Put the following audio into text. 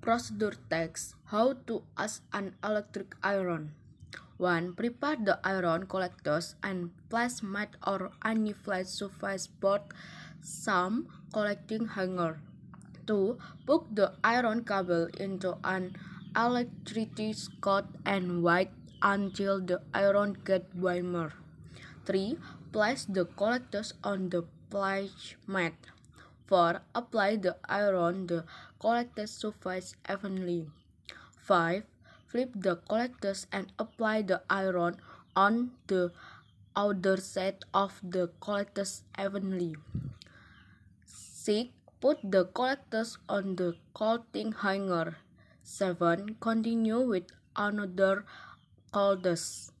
Procedure text How to ask an electric iron. 1. Prepare the iron collectors and place mat or any flat surface board some collecting hanger. 2. Put the iron cable into an electricity cord and wait until the iron gets warmer. 3. Place the collectors on the mat. 4. Apply the iron the collected surface evenly. 5. Flip the collectors and apply the iron on the outer side of the collectors evenly. 6. Put the collectors on the clothing hanger. 7. Continue with another collectors.